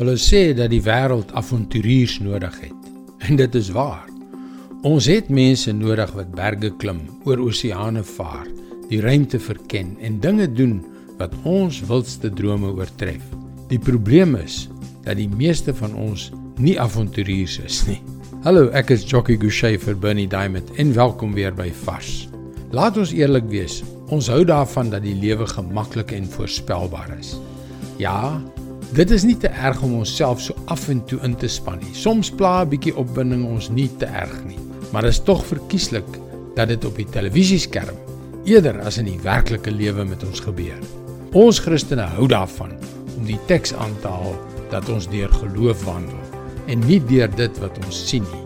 Hulle sê dat die wêreld avonturiers nodig het. En dit is waar. Ons het mense nodig wat berge klim, oor oseane vaar, die ruimte verken en dinge doen wat ons wildste drome oortref. Die probleem is dat die meeste van ons nie avonturiers is nie. Hallo, ek is Jockey Gouchee vir Bernie Diamond en welkom weer by Vars. Laat ons eerlik wees, ons hou daarvan dat die lewe gemaklik en voorspelbaar is. Ja, Dit is nie te erg om onsself so af en toe in te span nie. Soms pla 'n bietjie opwinding ons nie te erg nie, maar dit is tog verkieslik dat dit op die televisieskerm eerder as in die werklike lewe met ons gebeur. Ons Christene hou daarvan om die teks aan te haal dat ons deur geloof wandel en nie deur dit wat ons sien nie.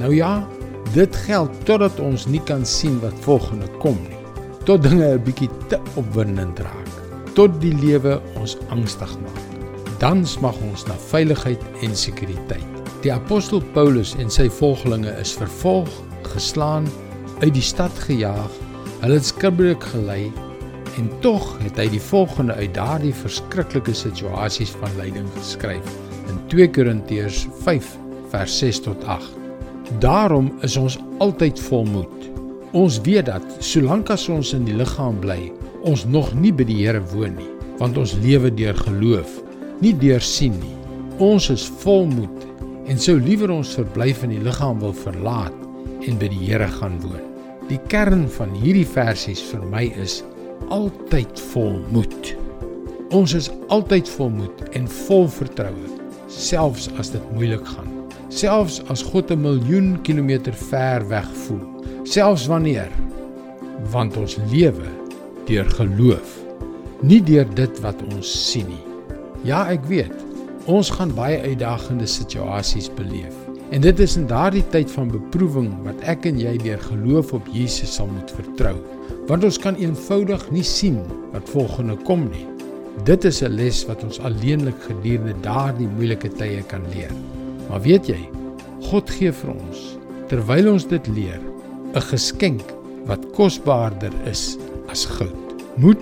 Nou ja, dit geld totdat ons nie kan sien wat volgende kom nie. Tot dinge 'n bietjie te opwindend raak, tot die lewe ons angstig maak dan smag ons na veiligheid en sekuriteit. Die apostel Paulus en sy volgelinge is vervolg, geslaan, uit die stad gejaag, hulle het skibreek gelei en tog het hy die volgende uit daardie verskriklike situasies van lyding geskryf in 2 Korintiërs 5 vers 6 tot 8. Daarom is ons altyd vol moed. Ons weet dat solank as ons in die liggaam bly, ons nog nie by die Here woon nie, want ons lewe deur geloof nie deur sien nie. Ons is vol moed en sou liewer ons verblyf in die liggaam wil verlaat en by die Here gaan woon. Die kern van hierdie versies vir my is altyd vol moed. Ons is altyd vol moed en vol vertroue, selfs as dit moeilik gaan. Selfs as God 'n miljoen kilometer ver weg voel. Selfs wanneer want ons lewe deur geloof, nie deur dit wat ons sien nie. Ja, ek weet. Ons gaan baie uitdagende situasies beleef. En dit is in daardie tyd van beproewing wat ek en jy deur geloof op Jesus sal moet vertrou. Want ons kan eenvoudig nie sien wat volgende kom nie. Dit is 'n les wat ons alleenlik gedurende daardie moeilike tye kan leer. Maar weet jy, God gee vir ons terwyl ons dit leer, 'n geskenk wat kosbaarder is as goud. Moed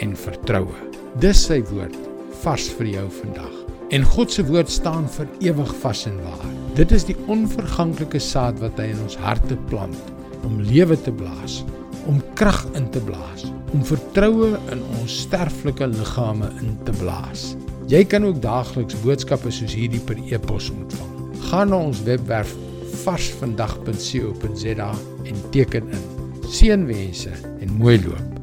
en vertroue. Dis sy woord vars vir jou vandag. En God se woord staan vir ewig vas en waar. Dit is die onverganklike saad wat hy in ons harte plant om lewe te blaas, om krag in te blaas, om vertroue in ons sterflike liggame in te blaas. Jy kan ook daagliks boodskappe soos hierdie per e-pos ontvang. Gaan na ons webwerf varsvandag.co.za en teken in. Seënwense en mooi loop.